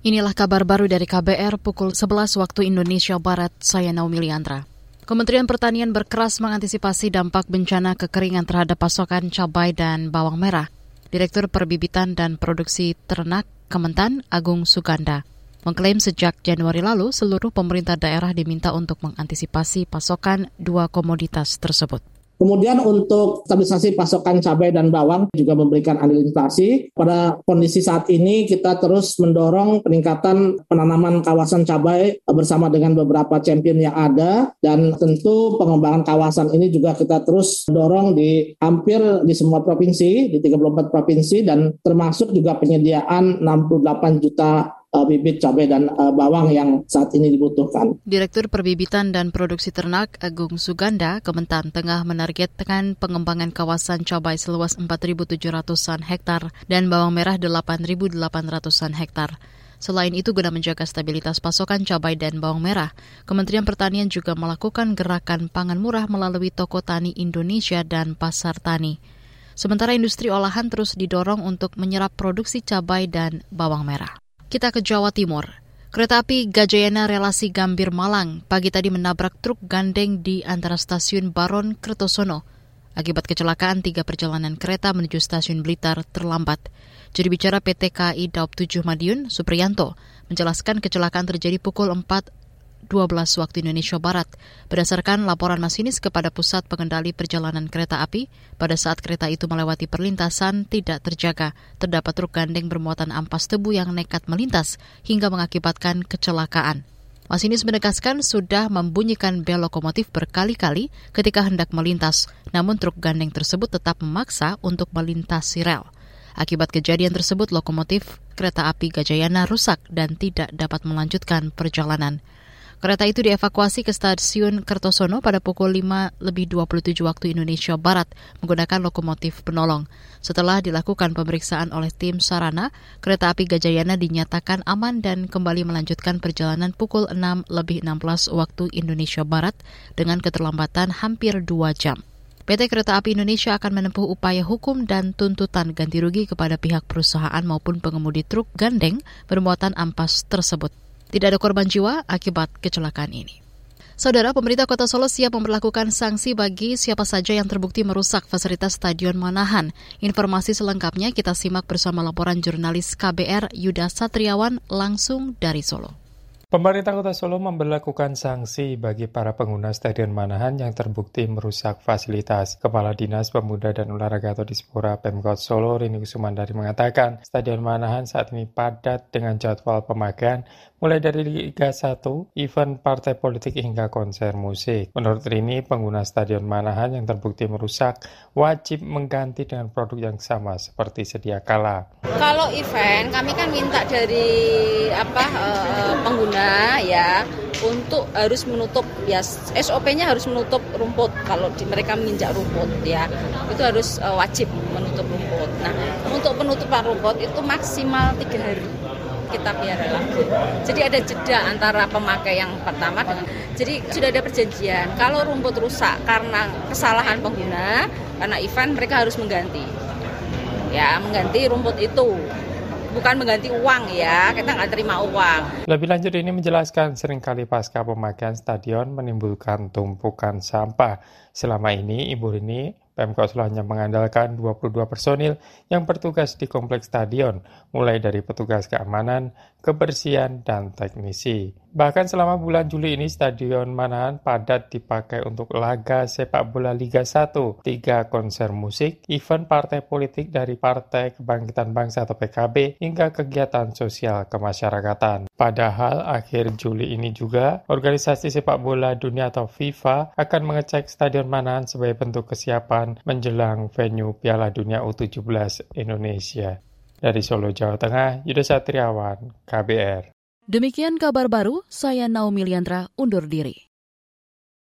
Inilah kabar baru dari KBR pukul 11 waktu Indonesia Barat, saya Naomi Liandra. Kementerian Pertanian berkeras mengantisipasi dampak bencana kekeringan terhadap pasokan cabai dan bawang merah. Direktur Perbibitan dan Produksi Ternak Kementan Agung Suganda mengklaim sejak Januari lalu seluruh pemerintah daerah diminta untuk mengantisipasi pasokan dua komoditas tersebut. Kemudian untuk stabilisasi pasokan cabai dan bawang juga memberikan andil inflasi. Pada kondisi saat ini kita terus mendorong peningkatan penanaman kawasan cabai bersama dengan beberapa champion yang ada dan tentu pengembangan kawasan ini juga kita terus dorong di hampir di semua provinsi, di 34 provinsi dan termasuk juga penyediaan 68 juta uh, bibit cabai dan uh, bawang yang saat ini dibutuhkan. Direktur Perbibitan dan Produksi Ternak Agung Suganda, Kementan tengah menargetkan pengembangan kawasan cabai seluas 4.700-an hektar dan bawang merah 8.800-an hektar. Selain itu, guna menjaga stabilitas pasokan cabai dan bawang merah, Kementerian Pertanian juga melakukan gerakan pangan murah melalui toko tani Indonesia dan pasar tani. Sementara industri olahan terus didorong untuk menyerap produksi cabai dan bawang merah. Kita ke Jawa Timur. Kereta api Gajayana relasi Gambir Malang pagi tadi menabrak truk gandeng di antara stasiun Baron Kertosono. Akibat kecelakaan, tiga perjalanan kereta menuju stasiun Blitar terlambat. Juru bicara PT KAI Daup 7 Madiun, Supriyanto, menjelaskan kecelakaan terjadi pukul 4 12 waktu Indonesia Barat. Berdasarkan laporan masinis kepada Pusat Pengendali Perjalanan Kereta Api, pada saat kereta itu melewati perlintasan tidak terjaga, terdapat truk gandeng bermuatan ampas tebu yang nekat melintas hingga mengakibatkan kecelakaan. Masinis menegaskan sudah membunyikan bel lokomotif berkali-kali ketika hendak melintas, namun truk gandeng tersebut tetap memaksa untuk melintasi rel. Akibat kejadian tersebut, lokomotif kereta api Gajayana rusak dan tidak dapat melanjutkan perjalanan. Kereta itu dievakuasi ke stasiun Kertosono pada pukul 5 lebih 27 waktu Indonesia Barat menggunakan lokomotif penolong. Setelah dilakukan pemeriksaan oleh tim Sarana, kereta api Gajayana dinyatakan aman dan kembali melanjutkan perjalanan pukul 6 lebih 16 waktu Indonesia Barat dengan keterlambatan hampir 2 jam. PT Kereta Api Indonesia akan menempuh upaya hukum dan tuntutan ganti rugi kepada pihak perusahaan maupun pengemudi truk gandeng bermuatan ampas tersebut. Tidak ada korban jiwa akibat kecelakaan ini. Saudara, pemerintah kota Solo siap memperlakukan sanksi bagi siapa saja yang terbukti merusak fasilitas Stadion Manahan. Informasi selengkapnya kita simak bersama laporan jurnalis KBR Yuda Satriawan langsung dari Solo. Pemerintah Kota Solo memperlakukan sanksi bagi para pengguna Stadion Manahan yang terbukti merusak fasilitas. Kepala Dinas Pemuda dan Olahraga atau Dispora Pemkot Solo, Rini Kusumandari mengatakan, Stadion Manahan saat ini padat dengan jadwal pemakaian mulai dari Liga 1, event partai politik hingga konser musik. Menurut Rini, pengguna Stadion Manahan yang terbukti merusak wajib mengganti dengan produk yang sama seperti sedia kala. Kalau event, kami kan minta dari apa uh, pengguna ya untuk harus menutup ya SOP-nya harus menutup rumput kalau di, mereka menginjak rumput ya itu harus uh, wajib menutup rumput. Nah untuk penutupan rumput itu maksimal tiga hari kita biara lagi. Jadi ada jeda antara pemakai yang pertama dengan jadi sudah ada perjanjian kalau rumput rusak karena kesalahan pengguna karena event mereka harus mengganti ya mengganti rumput itu bukan mengganti uang ya, kita nggak terima uang. Lebih lanjut ini menjelaskan sering kali pasca pemakaian stadion menimbulkan tumpukan sampah. Selama ini Ibu Rini Pemkot Solo hanya mengandalkan 22 personil yang bertugas di kompleks stadion, mulai dari petugas keamanan, kebersihan, dan teknisi. Bahkan selama bulan Juli ini Stadion Manahan padat dipakai untuk laga sepak bola Liga 1, tiga konser musik, event partai politik dari Partai Kebangkitan Bangsa atau PKB, hingga kegiatan sosial kemasyarakatan. Padahal akhir Juli ini juga, organisasi sepak bola dunia atau FIFA akan mengecek Stadion Manahan sebagai bentuk kesiapan menjelang venue Piala Dunia U17 Indonesia. Dari Solo, Jawa Tengah, Yuda Satriawan, KBR. Demikian kabar baru, saya Naomi Liandra undur diri.